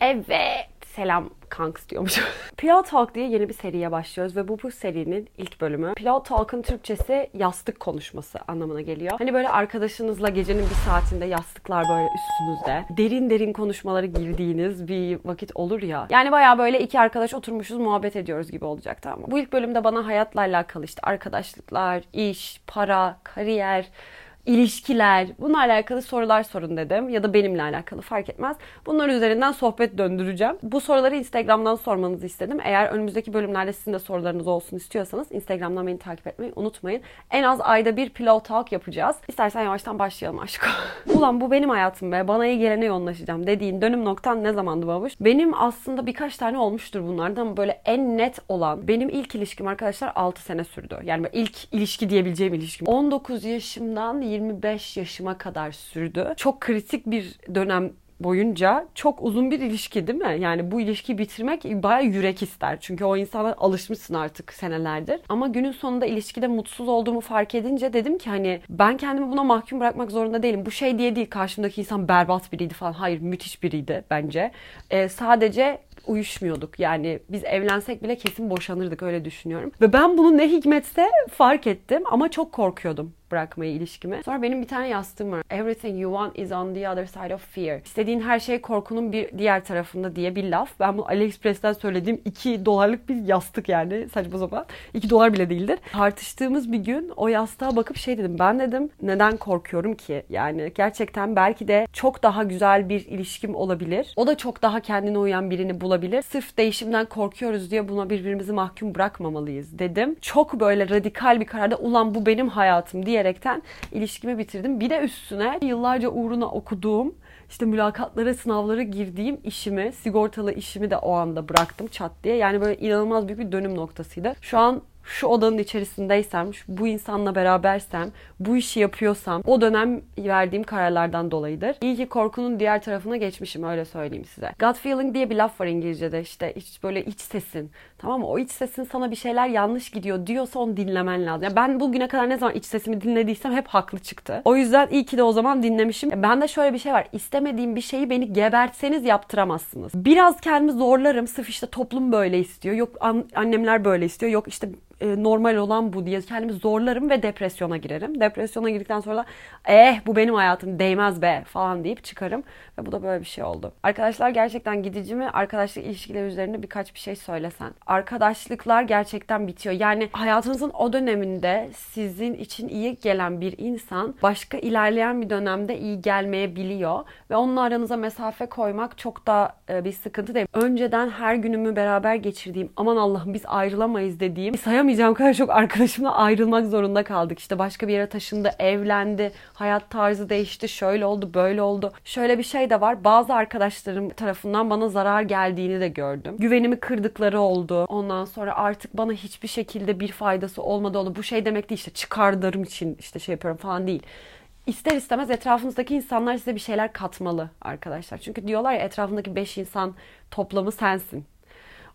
Evet. Selam kanks diyormuş. Pillow Talk diye yeni bir seriye başlıyoruz ve bu bu serinin ilk bölümü. Pillow Talk'ın Türkçesi yastık konuşması anlamına geliyor. Hani böyle arkadaşınızla gecenin bir saatinde yastıklar böyle üstünüzde derin derin konuşmaları girdiğiniz bir vakit olur ya. Yani baya böyle iki arkadaş oturmuşuz muhabbet ediyoruz gibi olacak tamam? Bu ilk bölümde bana hayatla alakalı işte arkadaşlıklar, iş, para, kariyer, ilişkiler, bununla alakalı sorular sorun dedim. Ya da benimle alakalı fark etmez. Bunlar üzerinden sohbet döndüreceğim. Bu soruları Instagram'dan sormanızı istedim. Eğer önümüzdeki bölümlerde sizin de sorularınız olsun istiyorsanız Instagram'dan beni takip etmeyi unutmayın. En az ayda bir pillow talk yapacağız. İstersen yavaştan başlayalım aşkım. Ulan bu benim hayatım be. Bana iyi gelene yoğunlaşacağım dediğin dönüm noktan ne zamandı babuş? Benim aslında birkaç tane olmuştur bunlardan ama böyle en net olan benim ilk ilişkim arkadaşlar 6 sene sürdü. Yani ilk ilişki diyebileceğim ilişkim. 19 yaşımdan 25 yaşıma kadar sürdü. Çok kritik bir dönem boyunca çok uzun bir ilişki değil mi? Yani bu ilişkiyi bitirmek baya yürek ister. Çünkü o insana alışmışsın artık senelerdir. Ama günün sonunda ilişkide mutsuz olduğumu fark edince dedim ki hani ben kendimi buna mahkum bırakmak zorunda değilim. Bu şey diye değil karşımdaki insan berbat biriydi falan. Hayır müthiş biriydi bence. Ee, sadece uyuşmuyorduk. Yani biz evlensek bile kesin boşanırdık öyle düşünüyorum. Ve ben bunu ne hikmetse fark ettim ama çok korkuyordum bırakmayı ilişkimi. Sonra benim bir tane yastığım var. Everything you want is on the other side of fear. İstediğin her şey korkunun bir diğer tarafında diye bir laf. Ben bu AliExpress'ten söylediğim 2 dolarlık bir yastık yani saçma sapan. 2 dolar bile değildir. Tartıştığımız bir gün o yastığa bakıp şey dedim. Ben dedim neden korkuyorum ki? Yani gerçekten belki de çok daha güzel bir ilişkim olabilir. O da çok daha kendine uyan birini bulabilir. Sırf değişimden korkuyoruz diye buna birbirimizi mahkum bırakmamalıyız dedim. Çok böyle radikal bir kararda ulan bu benim hayatım diye diyerekten ilişkimi bitirdim. Bir de üstüne yıllarca uğruna okuduğum işte mülakatlara, sınavlara girdiğim işimi, sigortalı işimi de o anda bıraktım çat diye. Yani böyle inanılmaz büyük bir dönüm noktasıydı. Şu an şu odanın içerisindeysem, bu insanla berabersem, bu işi yapıyorsam o dönem verdiğim kararlardan dolayıdır. İyi ki korkunun diğer tarafına geçmişim öyle söyleyeyim size. Gut feeling diye bir laf var İngilizce'de işte hiç böyle iç sesin. Tamam mı? O iç sesin sana bir şeyler yanlış gidiyor diyorsa onu dinlemen lazım. Yani ben bugüne kadar ne zaman iç sesimi dinlediysem hep haklı çıktı. O yüzden iyi ki de o zaman dinlemişim. Ben de şöyle bir şey var. İstemediğim bir şeyi beni gebertseniz yaptıramazsınız. Biraz kendimi zorlarım. Sırf işte toplum böyle istiyor. Yok annemler böyle istiyor. Yok işte e, normal olan bu diye kendimi zorlarım ve depresyona girerim. Depresyona girdikten sonra da eh bu benim hayatım değmez be falan deyip çıkarım. Ve bu da böyle bir şey oldu. Arkadaşlar gerçekten gidici mi? Arkadaşlık ilişkileri üzerinde birkaç bir şey söylesen. Arkadaşlıklar gerçekten bitiyor. Yani hayatınızın o döneminde sizin için iyi gelen bir insan başka ilerleyen bir dönemde iyi gelmeyebiliyor. Ve onunla aranıza mesafe koymak çok da e, bir sıkıntı değil. Önceden her günümü beraber geçirdiğim aman Allah'ım biz ayrılamayız dediğim sayamayacağım kadar çok arkadaşımla ayrılmak zorunda kaldık. İşte başka bir yere taşındı, evlendi, hayat tarzı değişti, şöyle oldu, böyle oldu. Şöyle bir şey de var. Bazı arkadaşlarım tarafından bana zarar geldiğini de gördüm. Güvenimi kırdıkları oldu. Ondan sonra artık bana hiçbir şekilde bir faydası olmadı oldu. Bu şey demek değil işte çıkarlarım için işte şey yapıyorum falan değil ister istemez etrafınızdaki insanlar size bir şeyler katmalı arkadaşlar. Çünkü diyorlar ya etrafındaki 5 insan toplamı sensin.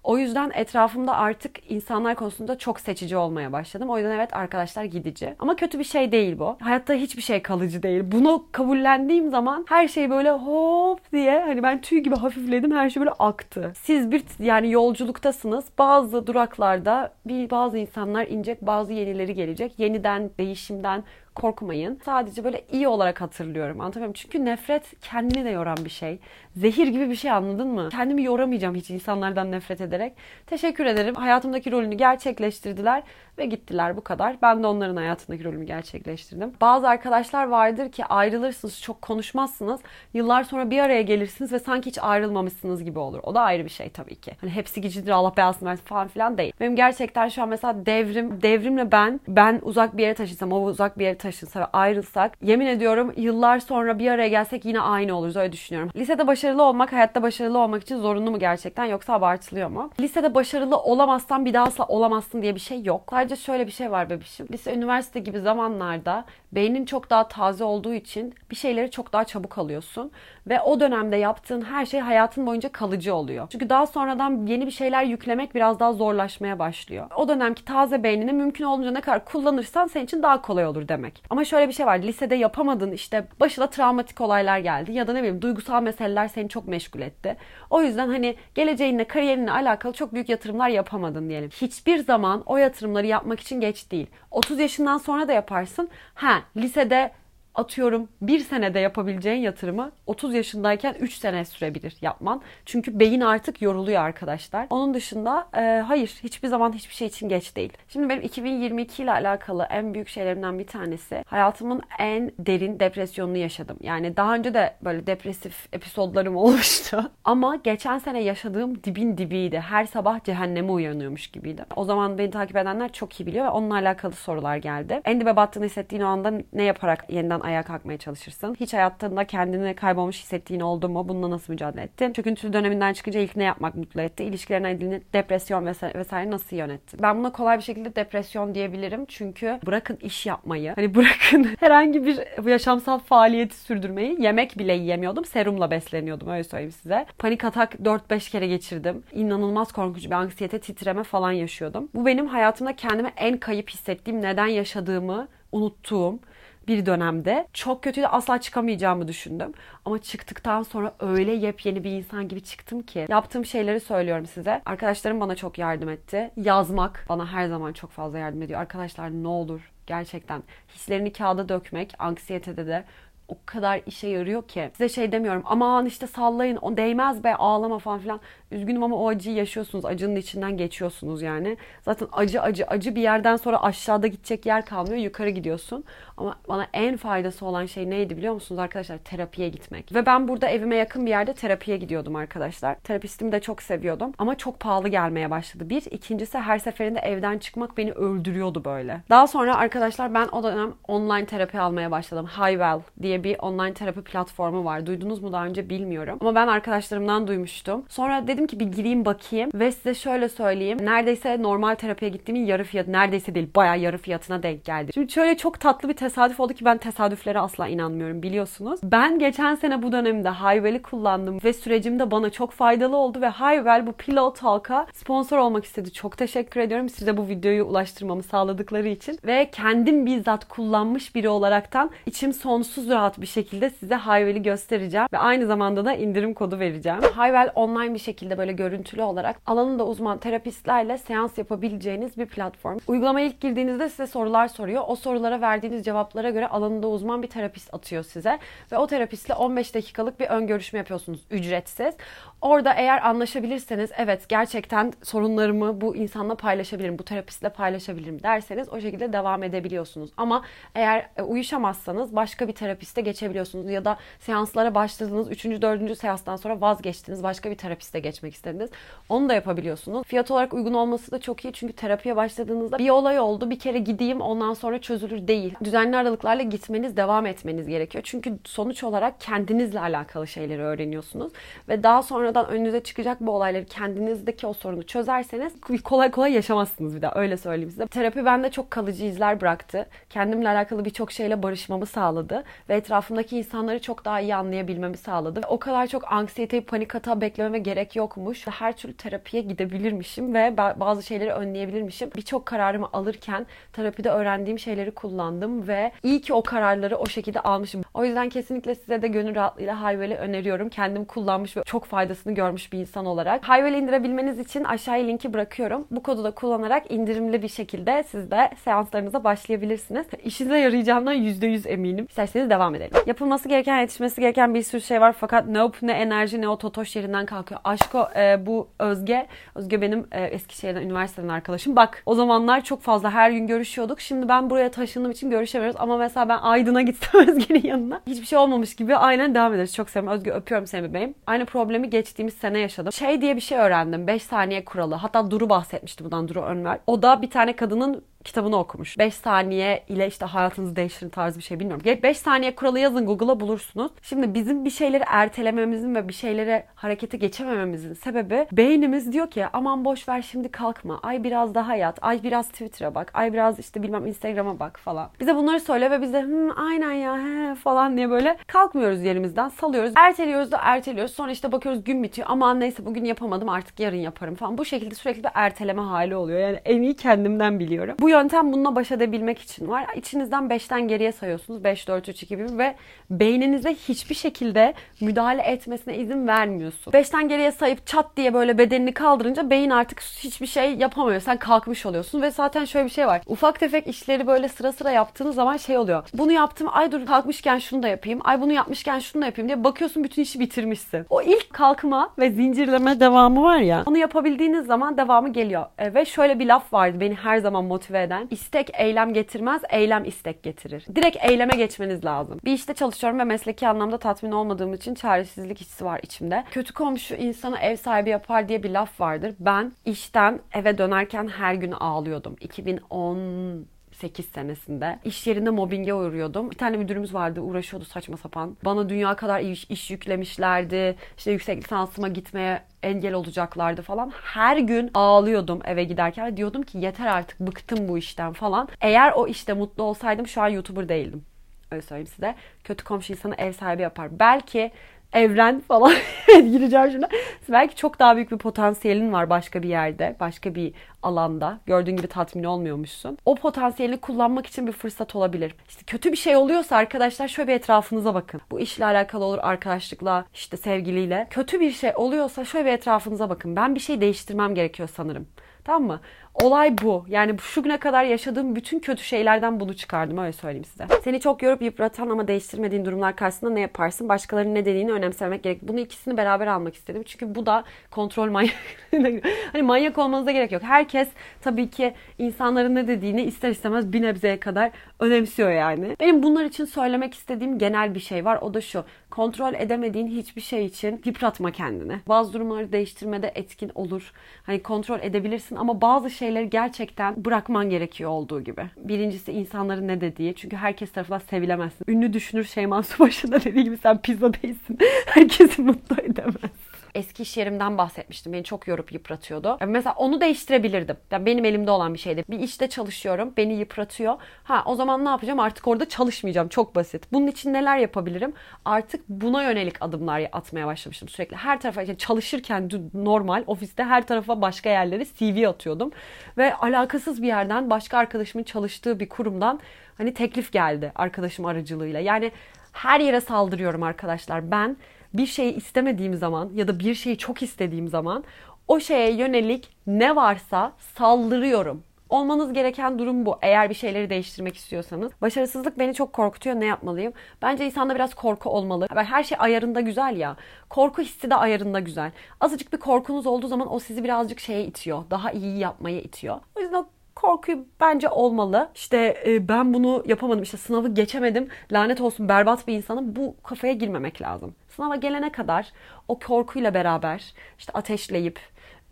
O yüzden etrafımda artık insanlar konusunda çok seçici olmaya başladım. O yüzden evet arkadaşlar gidici. Ama kötü bir şey değil bu. Hayatta hiçbir şey kalıcı değil. Bunu kabullendiğim zaman her şey böyle hop diye hani ben tüy gibi hafifledim. Her şey böyle aktı. Siz bir yani yolculuktasınız. Bazı duraklarda bir bazı insanlar inecek, bazı yenileri gelecek. Yeniden, değişimden, korkmayın. Sadece böyle iyi olarak hatırlıyorum. Anlatamıyorum. Çünkü nefret kendini de yoran bir şey. Zehir gibi bir şey anladın mı? Kendimi yoramayacağım hiç insanlardan nefret ederek. Teşekkür ederim. Hayatımdaki rolünü gerçekleştirdiler ve gittiler bu kadar. Ben de onların hayatındaki rolümü gerçekleştirdim. Bazı arkadaşlar vardır ki ayrılırsınız, çok konuşmazsınız. Yıllar sonra bir araya gelirsiniz ve sanki hiç ayrılmamışsınız gibi olur. O da ayrı bir şey tabii ki. Hani hepsi gicidir Allah belasını versin falan filan değil. Benim gerçekten şu an mesela devrim, devrimle ben, ben uzak bir yere taşınsam, o uzak bir yere taşınsa ve ayrılsak yemin ediyorum yıllar sonra bir araya gelsek yine aynı oluruz öyle düşünüyorum. Lisede başarılı olmak hayatta başarılı olmak için zorunlu mu gerçekten yoksa abartılıyor mu? Lisede başarılı olamazsan bir daha asla olamazsın diye bir şey yok. Sadece şöyle bir şey var bebişim. Lise, üniversite gibi zamanlarda beynin çok daha taze olduğu için bir şeyleri çok daha çabuk alıyorsun. Ve o dönemde yaptığın her şey hayatın boyunca kalıcı oluyor. Çünkü daha sonradan yeni bir şeyler yüklemek biraz daha zorlaşmaya başlıyor. O dönemki taze beynini mümkün olduğunca ne kadar kullanırsan senin için daha kolay olur demek. Demek. Ama şöyle bir şey var. Lisede yapamadın işte başına travmatik olaylar geldi ya da ne bileyim duygusal meseleler seni çok meşgul etti. O yüzden hani geleceğinle, kariyerinle alakalı çok büyük yatırımlar yapamadın diyelim. Hiçbir zaman o yatırımları yapmak için geç değil. 30 yaşından sonra da yaparsın. Ha lisede atıyorum bir senede yapabileceğin yatırımı 30 yaşındayken 3 sene sürebilir yapman. Çünkü beyin artık yoruluyor arkadaşlar. Onun dışında e, hayır hiçbir zaman hiçbir şey için geç değil. Şimdi benim 2022 ile alakalı en büyük şeylerimden bir tanesi hayatımın en derin depresyonunu yaşadım. Yani daha önce de böyle depresif episodlarım olmuştu. Ama geçen sene yaşadığım dibin dibiydi. Her sabah cehenneme uyanıyormuş gibiydi. O zaman beni takip edenler çok iyi biliyor ve onunla alakalı sorular geldi. En dibe battığını hissettiğin o anda ne yaparak yeniden ayağa kalkmaya çalışırsın? Hiç hayatında kendini kaybolmuş hissettiğin oldu mu? Bununla nasıl mücadele ettin? Çöküntülü döneminden çıkınca ilk ne yapmak mutlu etti? İlişkilerine ilgili depresyon vesaire, vesaire nasıl yönettin? Ben buna kolay bir şekilde depresyon diyebilirim. Çünkü bırakın iş yapmayı, hani bırakın herhangi bir yaşamsal faaliyeti sürdürmeyi yemek bile yiyemiyordum. Serumla besleniyordum öyle söyleyeyim size. Panik atak 4-5 kere geçirdim. İnanılmaz korkunç bir anksiyete, titreme falan yaşıyordum. Bu benim hayatımda kendime en kayıp hissettiğim, neden yaşadığımı unuttuğum, bir dönemde çok kötüydü asla çıkamayacağımı düşündüm. Ama çıktıktan sonra öyle yepyeni bir insan gibi çıktım ki yaptığım şeyleri söylüyorum size. Arkadaşlarım bana çok yardım etti. Yazmak bana her zaman çok fazla yardım ediyor. Arkadaşlar ne olur gerçekten hislerini kağıda dökmek anksiyetede de o kadar işe yarıyor ki. Size şey demiyorum aman işte sallayın o değmez be ağlama falan filan. Üzgünüm ama o acıyı yaşıyorsunuz. Acının içinden geçiyorsunuz yani. Zaten acı acı acı bir yerden sonra aşağıda gidecek yer kalmıyor. Yukarı gidiyorsun. Ama bana en faydası olan şey neydi biliyor musunuz arkadaşlar? Terapiye gitmek. Ve ben burada evime yakın bir yerde terapiye gidiyordum arkadaşlar. Terapistimi de çok seviyordum. Ama çok pahalı gelmeye başladı. Bir. ikincisi her seferinde evden çıkmak beni öldürüyordu böyle. Daha sonra arkadaşlar ben o dönem online terapi almaya başladım. Highwell diye bir online terapi platformu var. Duydunuz mu daha önce bilmiyorum. Ama ben arkadaşlarımdan duymuştum. Sonra dedim ki bir gireyim bakayım ve size şöyle söyleyeyim. Neredeyse normal terapiye gittiğimin yarı fiyatı neredeyse değil bayağı yarı fiyatına denk geldi. Şimdi şöyle çok tatlı bir tesadüf oldu ki ben tesadüflere asla inanmıyorum biliyorsunuz. Ben geçen sene bu dönemde Hayvel'i kullandım ve sürecim de bana çok faydalı oldu ve Hayvel bu Pillow Talk'a sponsor olmak istedi. Çok teşekkür ediyorum size bu videoyu ulaştırmamı sağladıkları için ve kendim bizzat kullanmış biri olaraktan içim sonsuz rahat bir şekilde size Hayvel'i göstereceğim ve aynı zamanda da indirim kodu vereceğim. Hayvel online bir şekilde böyle görüntülü olarak alanında uzman terapistlerle seans yapabileceğiniz bir platform. Uygulamaya ilk girdiğinizde size sorular soruyor. O sorulara verdiğiniz cevaplara göre alanında uzman bir terapist atıyor size ve o terapistle 15 dakikalık bir ön görüşme yapıyorsunuz ücretsiz. Orada eğer anlaşabilirseniz evet gerçekten sorunlarımı bu insanla paylaşabilirim, bu terapistle paylaşabilirim derseniz o şekilde devam edebiliyorsunuz. Ama eğer e, uyuşamazsanız başka bir terapiste geçebiliyorsunuz ya da seanslara başladığınız 3. 4. seanstan sonra vazgeçtiniz başka bir terapiste geçmek istediniz. Onu da yapabiliyorsunuz. Fiyat olarak uygun olması da çok iyi çünkü terapiye başladığınızda bir olay oldu bir kere gideyim ondan sonra çözülür değil. Düzenli aralıklarla gitmeniz devam etmeniz gerekiyor. Çünkü sonuç olarak kendinizle alakalı şeyleri öğreniyorsunuz ve daha sonradan önünüze çıkacak bu olayları kendinizdeki o sorunu çözerseniz kolay kolay yaşamazsınız bir daha öyle söyleyeyim size. Terapi bende çok kalıcı izler bıraktı. Kendimle alakalı birçok şeyle barışmamı sağladı ve etrafımdaki insanları çok daha iyi anlayabilmemi sağladı. O kadar çok anksiyeteyi panik hata beklememe gerek yokmuş. Her türlü terapiye gidebilirmişim ve bazı şeyleri önleyebilirmişim. Birçok kararımı alırken terapide öğrendiğim şeyleri kullandım ve iyi ki o kararları o şekilde almışım. O yüzden kesinlikle size de gönül rahatlığıyla Hayvel'i öneriyorum. Kendim kullanmış ve çok faydasını görmüş bir insan olarak. Hayvel'i indirebilmeniz için aşağıya linki bırakıyorum. Bu kodu da kullanarak indirimli bir şekilde siz de seanslarınıza başlayabilirsiniz. İşinize yarayacağından %100 eminim. İsterseniz devam edelim. Yapılması gereken, yetişmesi gereken bir sürü şey var fakat nope ne enerji ne o totoş yerinden kalkıyor. Aşko e, bu Özge. Özge benim e, Eskişehir'den üniversiteden arkadaşım. Bak o zamanlar çok fazla her gün görüşüyorduk. Şimdi ben buraya taşındığım için görüşemiyoruz ama mesela ben Aydın'a gitsem Özge'nin yanına hiçbir şey olmamış gibi aynen devam ederiz. Çok seviyorum. Özge öpüyorum seni bebeğim. Aynı problemi geçtiğimiz sene yaşadım. Şey diye bir şey öğrendim. 5 saniye kuralı. Hatta Duru bahsetmişti bundan Duru Önver. O da bir tane kadının kitabını okumuş. 5 saniye ile işte hayatınızı değiştirin tarzı bir şey bilmiyorum. 5 saniye kuralı yazın Google'a bulursunuz. Şimdi bizim bir şeyleri ertelememizin ve bir şeylere harekete geçemememizin sebebi beynimiz diyor ki aman boş ver şimdi kalkma. Ay biraz daha yat. Ay biraz Twitter'a bak. Ay biraz işte bilmem Instagram'a bak falan. Bize bunları söyle ve biz de Hı, aynen ya he falan diye böyle kalkmıyoruz yerimizden salıyoruz. Erteliyoruz da erteliyoruz. Sonra işte bakıyoruz gün bitiyor. Aman neyse bugün yapamadım artık yarın yaparım falan. Bu şekilde sürekli bir erteleme hali oluyor. Yani en iyi kendimden biliyorum. Bu yöntem bununla baş edebilmek için var. İçinizden 5'ten geriye sayıyorsunuz. 5, 4, 3, 2, 1 ve beyninize hiçbir şekilde müdahale etmesine izin vermiyorsun. 5'ten geriye sayıp çat diye böyle bedenini kaldırınca beyin artık hiçbir şey yapamıyor. Sen kalkmış oluyorsun ve zaten şöyle bir şey var. Ufak tefek işleri böyle sıra sıra yaptığınız zaman şey oluyor. Bunu yaptım. Ay dur kalkmışken şunu da yapayım. Ay bunu yapmışken şunu da yapayım diye bakıyorsun bütün işi bitirmişsin. O ilk kalkma ve zincirleme devamı var ya. Onu yapabildiğiniz zaman devamı geliyor. E, ve şöyle bir laf vardı beni her zaman motive eden. İstek eylem getirmez, eylem istek getirir. Direkt eyleme geçmeniz lazım. Bir işte çalışıyorum ve mesleki anlamda tatmin olmadığım için çaresizlik hissi var içimde. Kötü komşu insanı ev sahibi yapar diye bir laf vardır. Ben işten eve dönerken her gün ağlıyordum. 2010 8 senesinde. iş yerinde mobbinge uğruyordum. Bir tane müdürümüz vardı uğraşıyordu saçma sapan. Bana dünya kadar iş, iş yüklemişlerdi. İşte yüksek lisansıma gitmeye engel olacaklardı falan. Her gün ağlıyordum eve giderken. Diyordum ki yeter artık bıktım bu işten falan. Eğer o işte mutlu olsaydım şu an YouTuber değildim. Öyle söyleyeyim size. Kötü komşu insanı ev sahibi yapar. Belki evren falan gireceğim şuna. Belki çok daha büyük bir potansiyelin var başka bir yerde, başka bir alanda. Gördüğün gibi tatmin olmuyormuşsun. O potansiyelini kullanmak için bir fırsat olabilir. İşte kötü bir şey oluyorsa arkadaşlar şöyle bir etrafınıza bakın. Bu işle alakalı olur, arkadaşlıkla, işte sevgiliyle. Kötü bir şey oluyorsa şöyle bir etrafınıza bakın. Ben bir şey değiştirmem gerekiyor sanırım. Tamam mı? Olay bu. Yani şu güne kadar yaşadığım bütün kötü şeylerden bunu çıkardım öyle söyleyeyim size. Seni çok yorup yıpratan ama değiştirmediğin durumlar karşısında ne yaparsın? Başkalarının ne dediğini önemsemek gerek. Bunu ikisini beraber almak istedim. Çünkü bu da kontrol manyak. hani manyak olmanıza gerek yok. Herkes tabii ki insanların ne dediğini ister istemez bir nebzeye kadar önemsiyor yani. Benim bunlar için söylemek istediğim genel bir şey var. O da şu. Kontrol edemediğin hiçbir şey için yıpratma kendini. Bazı durumları değiştirmede etkin olur. Hani kontrol edebilirsin ama bazı şey şeyleri gerçekten bırakman gerekiyor olduğu gibi. Birincisi insanların ne dediği. Çünkü herkes tarafından sevilemezsin. Ünlü düşünür Şeyman Subaşı da dediği gibi sen pizza değilsin. Herkesi mutlu edemezsin eski iş yerimden bahsetmiştim. Beni çok yorup yıpratıyordu. Mesela onu değiştirebilirdim. Yani benim elimde olan bir şeydi. Bir işte çalışıyorum. Beni yıpratıyor. Ha o zaman ne yapacağım? Artık orada çalışmayacağım. Çok basit. Bunun için neler yapabilirim? Artık buna yönelik adımlar atmaya başlamıştım sürekli. Her tarafa yani çalışırken normal ofiste her tarafa başka yerlere CV atıyordum. Ve alakasız bir yerden başka arkadaşımın çalıştığı bir kurumdan hani teklif geldi arkadaşım aracılığıyla. Yani her yere saldırıyorum arkadaşlar. Ben bir şeyi istemediğim zaman ya da bir şeyi çok istediğim zaman o şeye yönelik ne varsa saldırıyorum. Olmanız gereken durum bu. Eğer bir şeyleri değiştirmek istiyorsanız. Başarısızlık beni çok korkutuyor. Ne yapmalıyım? Bence insanda biraz korku olmalı. Her şey ayarında güzel ya. Korku hissi de ayarında güzel. Azıcık bir korkunuz olduğu zaman o sizi birazcık şeye itiyor. Daha iyi yapmaya itiyor. O yüzden korkuyu bence olmalı. İşte e, ben bunu yapamadım, işte sınavı geçemedim, lanet olsun berbat bir insanım. Bu kafaya girmemek lazım. Sınava gelene kadar o korkuyla beraber işte ateşleyip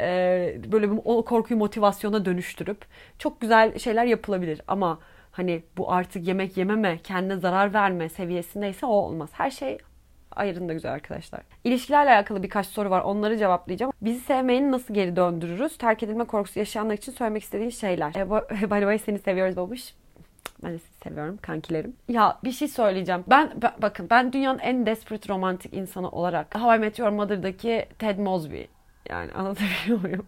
e, böyle o korkuyu motivasyona dönüştürüp çok güzel şeyler yapılabilir. Ama hani bu artık yemek yememe, kendine zarar verme seviyesindeyse o olmaz. Her şey ayırın güzel arkadaşlar. İlişkilerle alakalı birkaç soru var. Onları cevaplayacağım. Bizi sevmeyi nasıl geri döndürürüz? Terk edilme korkusu yaşayanlar için söylemek istediğin şeyler. E, by the way seni seviyoruz babuş. Ben de sizi seviyorum kankilerim. Ya bir şey söyleyeceğim. Ben, ben bakın ben dünyanın en desperate romantik insanı olarak How I Met Your Mother'daki Ted Mosby yani anlatabiliyor muyum?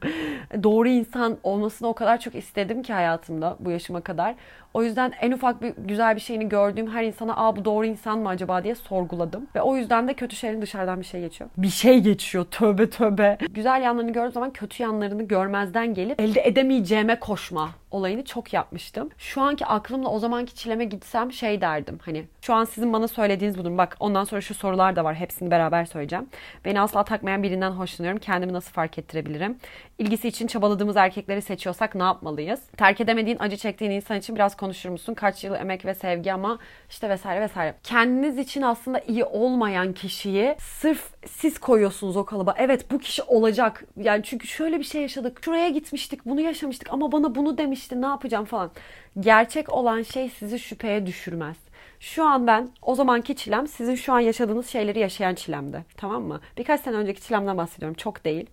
Doğru insan olmasını o kadar çok istedim ki hayatımda bu yaşıma kadar. O yüzden en ufak bir güzel bir şeyini gördüğüm her insana aa bu doğru insan mı acaba diye sorguladım. Ve o yüzden de kötü şeylerin dışarıdan bir şey geçiyor. Bir şey geçiyor tövbe tövbe. Güzel yanlarını gördüğüm zaman kötü yanlarını görmezden gelip elde edemeyeceğime koşma olayını çok yapmıştım. Şu anki aklımla o zamanki çileme gitsem şey derdim. Hani şu an sizin bana söylediğiniz bu durum. Bak ondan sonra şu sorular da var. Hepsini beraber söyleyeceğim. Beni asla takmayan birinden hoşlanıyorum. Kendimi nasıl fark ettirebilirim? İlgisi için çabaladığımız erkekleri seçiyorsak ne yapmalıyız? Terk edemediğin, acı çektiğin insan için biraz konuşur musun? Kaç yıl emek ve sevgi ama işte vesaire vesaire. Kendiniz için aslında iyi olmayan kişiyi sırf siz koyuyorsunuz o kalıba. Evet bu kişi olacak. Yani çünkü şöyle bir şey yaşadık. Şuraya gitmiştik, bunu yaşamıştık ama bana bunu demişti. Ne yapacağım falan. Gerçek olan şey sizi şüpheye düşürmez. Şu an ben o zamanki çilem sizin şu an yaşadığınız şeyleri yaşayan çilemdi. Tamam mı? Birkaç sene önceki çilemden bahsediyorum. Çok değil.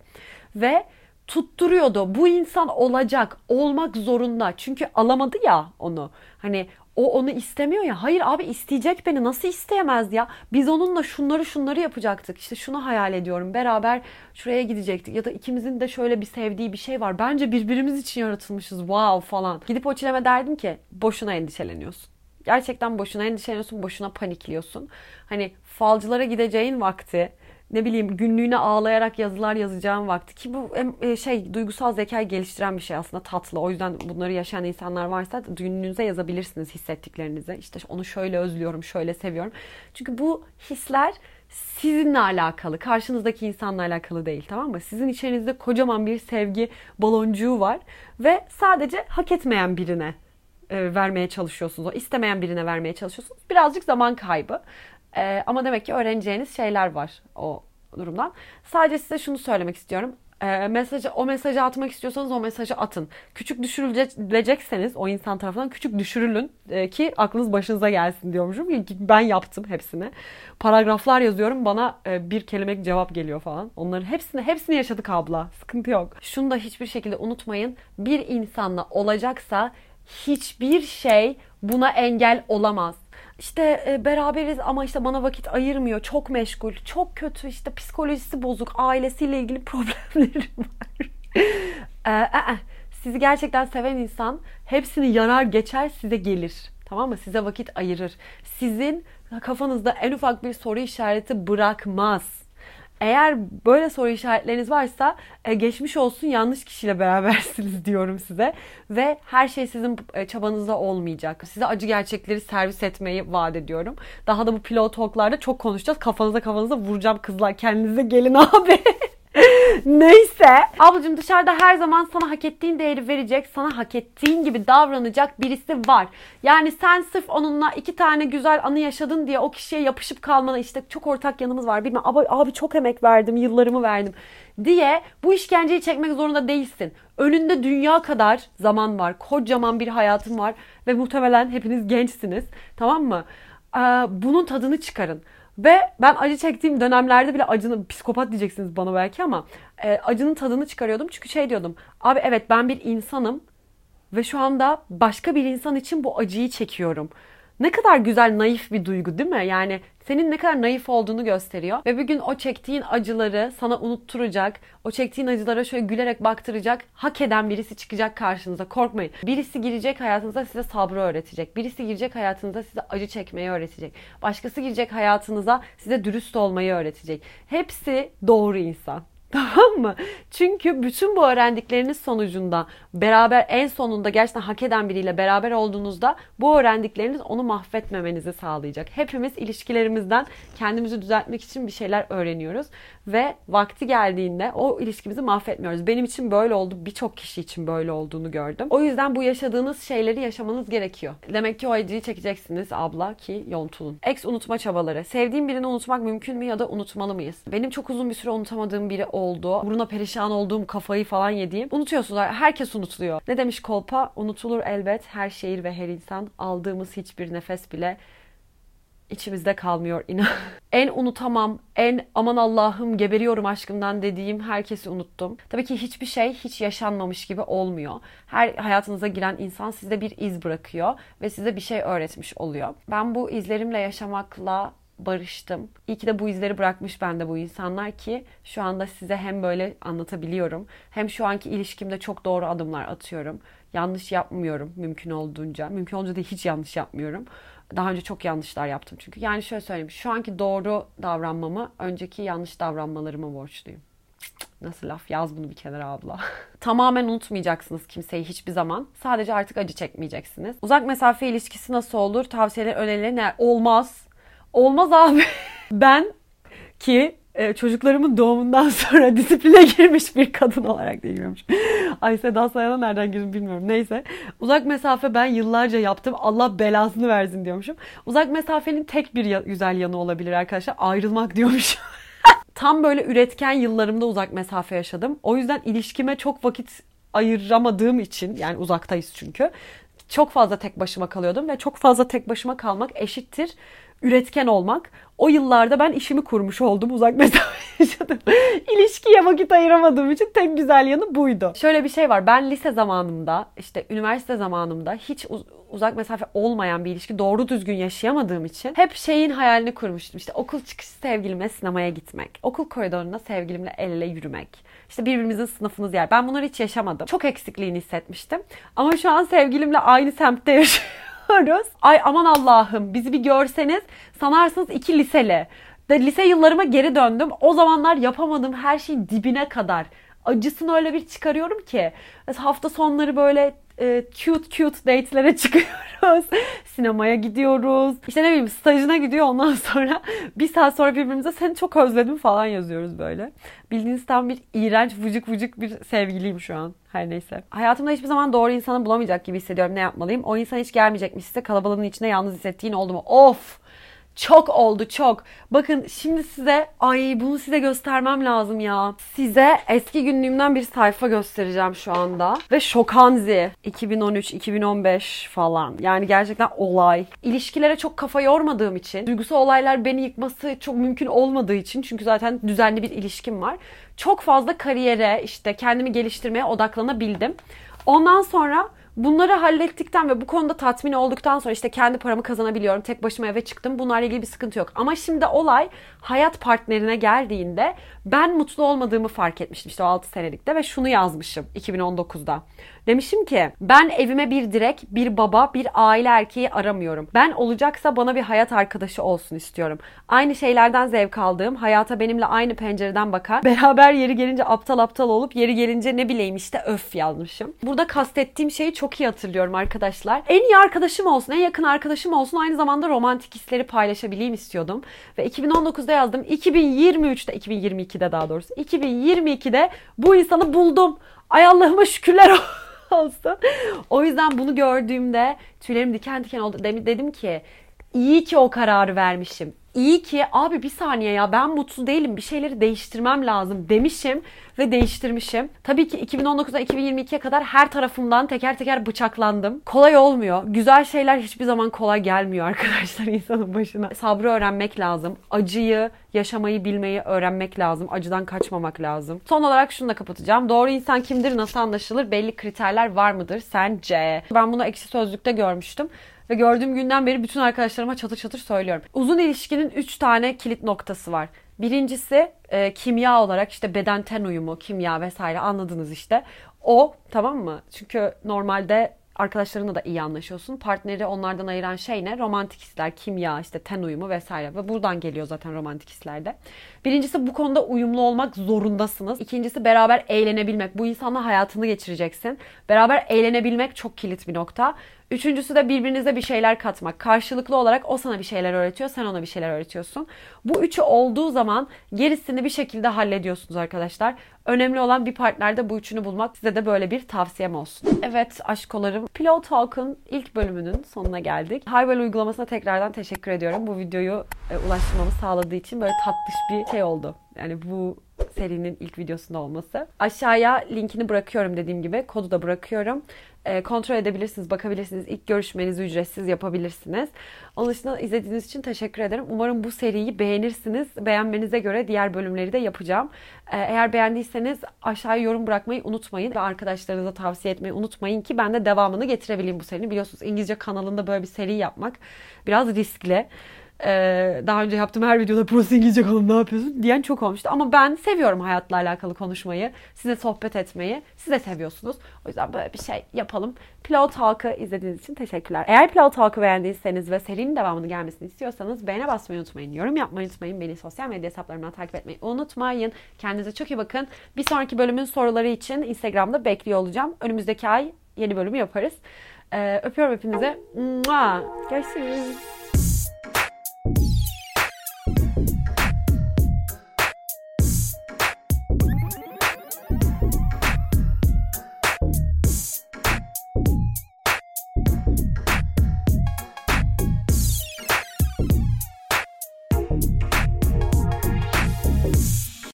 Ve tutturuyordu. Bu insan olacak, olmak zorunda. Çünkü alamadı ya onu. Hani O onu istemiyor ya. Hayır abi isteyecek beni. Nasıl isteyemez ya? Biz onunla şunları şunları yapacaktık. İşte şunu hayal ediyorum. Beraber şuraya gidecektik. Ya da ikimizin de şöyle bir sevdiği bir şey var. Bence birbirimiz için yaratılmışız. Wow falan. Gidip o çileme derdim ki boşuna endişeleniyorsun. Gerçekten boşuna endişeleniyorsun. Boşuna panikliyorsun. Hani falcılara gideceğin vakti ne bileyim günlüğüne ağlayarak yazılar yazacağım vakti ki bu e, şey duygusal zekayı geliştiren bir şey aslında tatlı. O yüzden bunları yaşayan insanlar varsa günlüğünüze yazabilirsiniz hissettiklerinizi. İşte onu şöyle özlüyorum, şöyle seviyorum. Çünkü bu hisler sizinle alakalı, karşınızdaki insanla alakalı değil tamam mı? Sizin içerinizde kocaman bir sevgi baloncuğu var ve sadece hak etmeyen birine e, vermeye çalışıyorsunuz. O istemeyen birine vermeye çalışıyorsunuz. Birazcık zaman kaybı. E, ama demek ki öğreneceğiniz şeyler var o durumdan. Sadece size şunu söylemek istiyorum. E, mesajı, o mesajı atmak istiyorsanız o mesajı atın. Küçük düşürülecekseniz o insan tarafından küçük düşürülün e, ki aklınız başınıza gelsin diyormuşum. Ben yaptım hepsini. Paragraflar yazıyorum bana e, bir kelimelik cevap geliyor falan. Onların hepsini hepsini yaşadık abla. Sıkıntı yok. Şunu da hiçbir şekilde unutmayın. Bir insanla olacaksa hiçbir şey buna engel olamaz işte e, beraberiz ama işte bana vakit ayırmıyor. Çok meşgul, çok kötü işte psikolojisi bozuk, ailesiyle ilgili problemleri var. e, e, sizi gerçekten seven insan hepsini yarar geçer size gelir. Tamam mı? Size vakit ayırır. Sizin kafanızda en ufak bir soru işareti bırakmaz. Eğer böyle soru işaretleriniz varsa e, geçmiş olsun yanlış kişiyle berabersiniz diyorum size. Ve her şey sizin e, çabanızda olmayacak. Size acı gerçekleri servis etmeyi vaat ediyorum. Daha da bu pilot talklarda çok konuşacağız. Kafanıza kafanıza vuracağım kızlar. Kendinize gelin abi. Neyse. Ablacığım dışarıda her zaman sana hak ettiğin değeri verecek, sana hak ettiğin gibi davranacak birisi var. Yani sen sırf onunla iki tane güzel anı yaşadın diye o kişiye yapışıp kalmana işte çok ortak yanımız var. Bilmem abi, abi çok emek verdim, yıllarımı verdim diye bu işkenceyi çekmek zorunda değilsin. Önünde dünya kadar zaman var. Kocaman bir hayatın var ve muhtemelen hepiniz gençsiniz. Tamam mı? Bunun tadını çıkarın. Ve ben acı çektiğim dönemlerde bile acının psikopat diyeceksiniz bana belki ama e, acının tadını çıkarıyordum. Çünkü şey diyordum. Abi evet ben bir insanım ve şu anda başka bir insan için bu acıyı çekiyorum. Ne kadar güzel naif bir duygu değil mi? Yani senin ne kadar naif olduğunu gösteriyor. Ve bir gün o çektiğin acıları sana unutturacak, o çektiğin acılara şöyle gülerek baktıracak, hak eden birisi çıkacak karşınıza. Korkmayın. Birisi girecek hayatınıza size sabrı öğretecek. Birisi girecek hayatınıza size acı çekmeyi öğretecek. Başkası girecek hayatınıza size dürüst olmayı öğretecek. Hepsi doğru insan. Tamam mı? Çünkü bütün bu öğrendikleriniz sonucunda beraber en sonunda gerçekten hak eden biriyle beraber olduğunuzda bu öğrendikleriniz onu mahvetmemenizi sağlayacak. Hepimiz ilişkilerimizden kendimizi düzeltmek için bir şeyler öğreniyoruz ve vakti geldiğinde o ilişkimizi mahvetmiyoruz. Benim için böyle oldu, birçok kişi için böyle olduğunu gördüm. O yüzden bu yaşadığınız şeyleri yaşamanız gerekiyor. Demek ki o acıyı çekeceksiniz abla ki yontulun. Ex unutma çabaları. Sevdiğim birini unutmak mümkün mü ya da unutmalı mıyız? Benim çok uzun bir süre unutamadığım biri oldu. Buruna perişan olduğum, kafayı falan yediğim. Unutuyorsunuz. Herkes unutuluyor. Ne demiş Kolpa? Unutulur elbet her şehir ve her insan. Aldığımız hiçbir nefes bile içimizde kalmıyor inan. en unutamam, en aman Allah'ım geberiyorum aşkımdan dediğim herkesi unuttum. Tabii ki hiçbir şey hiç yaşanmamış gibi olmuyor. Her hayatınıza giren insan sizde bir iz bırakıyor ve size bir şey öğretmiş oluyor. Ben bu izlerimle yaşamakla barıştım. İyi ki de bu izleri bırakmış bende bu insanlar ki şu anda size hem böyle anlatabiliyorum hem şu anki ilişkimde çok doğru adımlar atıyorum. Yanlış yapmıyorum mümkün olduğunca. Mümkün olduğunca da hiç yanlış yapmıyorum. Daha önce çok yanlışlar yaptım çünkü. Yani şöyle söyleyeyim. Şu anki doğru davranmamı önceki yanlış davranmalarıma borçluyum. Nasıl laf? Yaz bunu bir kenara abla. Tamamen unutmayacaksınız kimseyi hiçbir zaman. Sadece artık acı çekmeyeceksiniz. Uzak mesafe ilişkisi nasıl olur? Tavsiyeler, önerileri ne? Olmaz. Olmaz abi. ben ki e, çocuklarımın doğumundan sonra disipline girmiş bir kadın olarak değil girmiş. Ay Seda Sayan'a nereden girdim bilmiyorum. Neyse. Uzak mesafe ben yıllarca yaptım. Allah belasını versin diyormuşum. Uzak mesafenin tek bir güzel yanı olabilir arkadaşlar. Ayrılmak diyormuşum. Tam böyle üretken yıllarımda uzak mesafe yaşadım. O yüzden ilişkime çok vakit ayıramadığım için yani uzaktayız çünkü çok fazla tek başıma kalıyordum ve çok fazla tek başıma kalmak eşittir üretken olmak. O yıllarda ben işimi kurmuş oldum. Uzak mesafe yaşadım. İlişkiye vakit ayıramadığım için tek güzel yanı buydu. Şöyle bir şey var. Ben lise zamanımda, işte üniversite zamanımda hiç uz- uzak mesafe olmayan bir ilişki doğru düzgün yaşayamadığım için hep şeyin hayalini kurmuştum. İşte okul çıkışı sevgilimle sinemaya gitmek. Okul koridorunda sevgilimle el ele yürümek. İşte birbirimizin sınıfını ziyaret. Ben bunları hiç yaşamadım. Çok eksikliğini hissetmiştim. Ama şu an sevgilimle aynı semtte yaşıyoruz. Ay aman Allah'ım bizi bir görseniz sanarsınız iki liseli. De lise yıllarıma geri döndüm. O zamanlar yapamadığım her şeyin dibine kadar acısını öyle bir çıkarıyorum ki. Hafta sonları böyle e, cute cute date'lere çıkıyoruz. Sinemaya gidiyoruz. İşte ne bileyim stajına gidiyor ondan sonra bir saat sonra birbirimize seni çok özledim falan yazıyoruz böyle. Bildiğiniz tam bir iğrenç vıcık vıcık bir sevgiliyim şu an. Her neyse. Hayatımda hiçbir zaman doğru insanı bulamayacak gibi hissediyorum. Ne yapmalıyım? O insan hiç gelmeyecekmiş size kalabalığın içinde yalnız hissettiğin oldu mu? Of! Çok oldu çok. Bakın şimdi size ay bunu size göstermem lazım ya. Size eski günlüğümden bir sayfa göstereceğim şu anda. Ve şokanzi. 2013-2015 falan. Yani gerçekten olay. İlişkilere çok kafa yormadığım için, duygusal olaylar beni yıkması çok mümkün olmadığı için çünkü zaten düzenli bir ilişkim var. Çok fazla kariyere, işte kendimi geliştirmeye odaklanabildim. Ondan sonra Bunları hallettikten ve bu konuda tatmin olduktan sonra işte kendi paramı kazanabiliyorum. Tek başıma eve çıktım. Bunlarla ilgili bir sıkıntı yok. Ama şimdi olay hayat partnerine geldiğinde ben mutlu olmadığımı fark etmiştim işte o 6 senelikte ve şunu yazmışım 2019'da. Demişim ki ben evime bir direk, bir baba, bir aile erkeği aramıyorum. Ben olacaksa bana bir hayat arkadaşı olsun istiyorum. Aynı şeylerden zevk aldığım, hayata benimle aynı pencereden bakar. Beraber yeri gelince aptal aptal olup yeri gelince ne bileyim işte öf yazmışım. Burada kastettiğim şeyi çok iyi hatırlıyorum arkadaşlar. En iyi arkadaşım olsun, en yakın arkadaşım olsun. Aynı zamanda romantik hisleri paylaşabileyim istiyordum. Ve 2019'da yazdım. 2023'te, 2022'de daha doğrusu. 2022'de bu insanı buldum. Ay Allah'ıma şükürler olsun olsun. O yüzden bunu gördüğümde tüylerim diken diken oldu. Dedim ki iyi ki o kararı vermişim. İyi ki abi bir saniye ya ben mutlu değilim bir şeyleri değiştirmem lazım demişim ve değiştirmişim. Tabii ki 2019'dan 2022'ye kadar her tarafımdan teker teker bıçaklandım. Kolay olmuyor. Güzel şeyler hiçbir zaman kolay gelmiyor arkadaşlar insanın başına. Sabrı öğrenmek lazım. Acıyı, yaşamayı bilmeyi öğrenmek lazım. Acıdan kaçmamak lazım. Son olarak şunu da kapatacağım. Doğru insan kimdir, nasıl anlaşılır? Belli kriterler var mıdır sence? Ben bunu ekşi sözlükte görmüştüm. Ve gördüğüm günden beri bütün arkadaşlarıma çatır çatır söylüyorum. Uzun ilişkinin 3 tane kilit noktası var. Birincisi e, kimya olarak işte beden ten uyumu, kimya vesaire anladınız işte. O tamam mı? Çünkü normalde arkadaşlarınla da iyi anlaşıyorsun. Partneri onlardan ayıran şey ne? Romantik hisler, kimya, işte ten uyumu vesaire. Ve buradan geliyor zaten romantik hislerde. Birincisi bu konuda uyumlu olmak zorundasınız. İkincisi beraber eğlenebilmek. Bu insanla hayatını geçireceksin. Beraber eğlenebilmek çok kilit bir nokta. Üçüncüsü de birbirinize bir şeyler katmak. Karşılıklı olarak o sana bir şeyler öğretiyor, sen ona bir şeyler öğretiyorsun. Bu üçü olduğu zaman gerisini bir şekilde hallediyorsunuz arkadaşlar. Önemli olan bir partnerde bu üçünü bulmak. Size de böyle bir tavsiyem olsun. Evet aşkolarım. Pillow Talk'ın ilk bölümünün sonuna geldik. Highwell uygulamasına tekrardan teşekkür ediyorum. Bu videoyu e, ulaştırmamı sağladığı için böyle tatlış bir şey oldu. Yani bu serinin ilk videosunda olması. Aşağıya linkini bırakıyorum dediğim gibi. Kodu da bırakıyorum. E, kontrol edebilirsiniz, bakabilirsiniz. İlk görüşmenizi ücretsiz yapabilirsiniz. Onun dışında izlediğiniz için teşekkür ederim. Umarım bu seriyi beğenirsiniz. Beğenmenize göre diğer bölümleri de yapacağım. E, eğer beğendiyseniz aşağıya yorum bırakmayı unutmayın. Ve arkadaşlarınıza tavsiye etmeyi unutmayın ki ben de devamını getirebileyim bu serinin. Biliyorsunuz İngilizce kanalında böyle bir seri yapmak biraz riskli. Ee, daha önce yaptığım her videoda burası İngilizce kalın ne yapıyorsun diyen çok olmuştu. Ama ben seviyorum hayatla alakalı konuşmayı, size sohbet etmeyi. Siz de seviyorsunuz. O yüzden böyle bir şey yapalım. Pillow Talk'ı izlediğiniz için teşekkürler. Eğer Pillow Talk'ı beğendiyseniz ve serinin devamını gelmesini istiyorsanız beğene basmayı unutmayın. Yorum yapmayı unutmayın. Beni sosyal medya hesaplarımdan takip etmeyi unutmayın. Kendinize çok iyi bakın. Bir sonraki bölümün soruları için Instagram'da bekliyor olacağım. Önümüzdeki ay yeni bölümü yaparız. Ee, öpüyorum hepinize. Görüşürüz.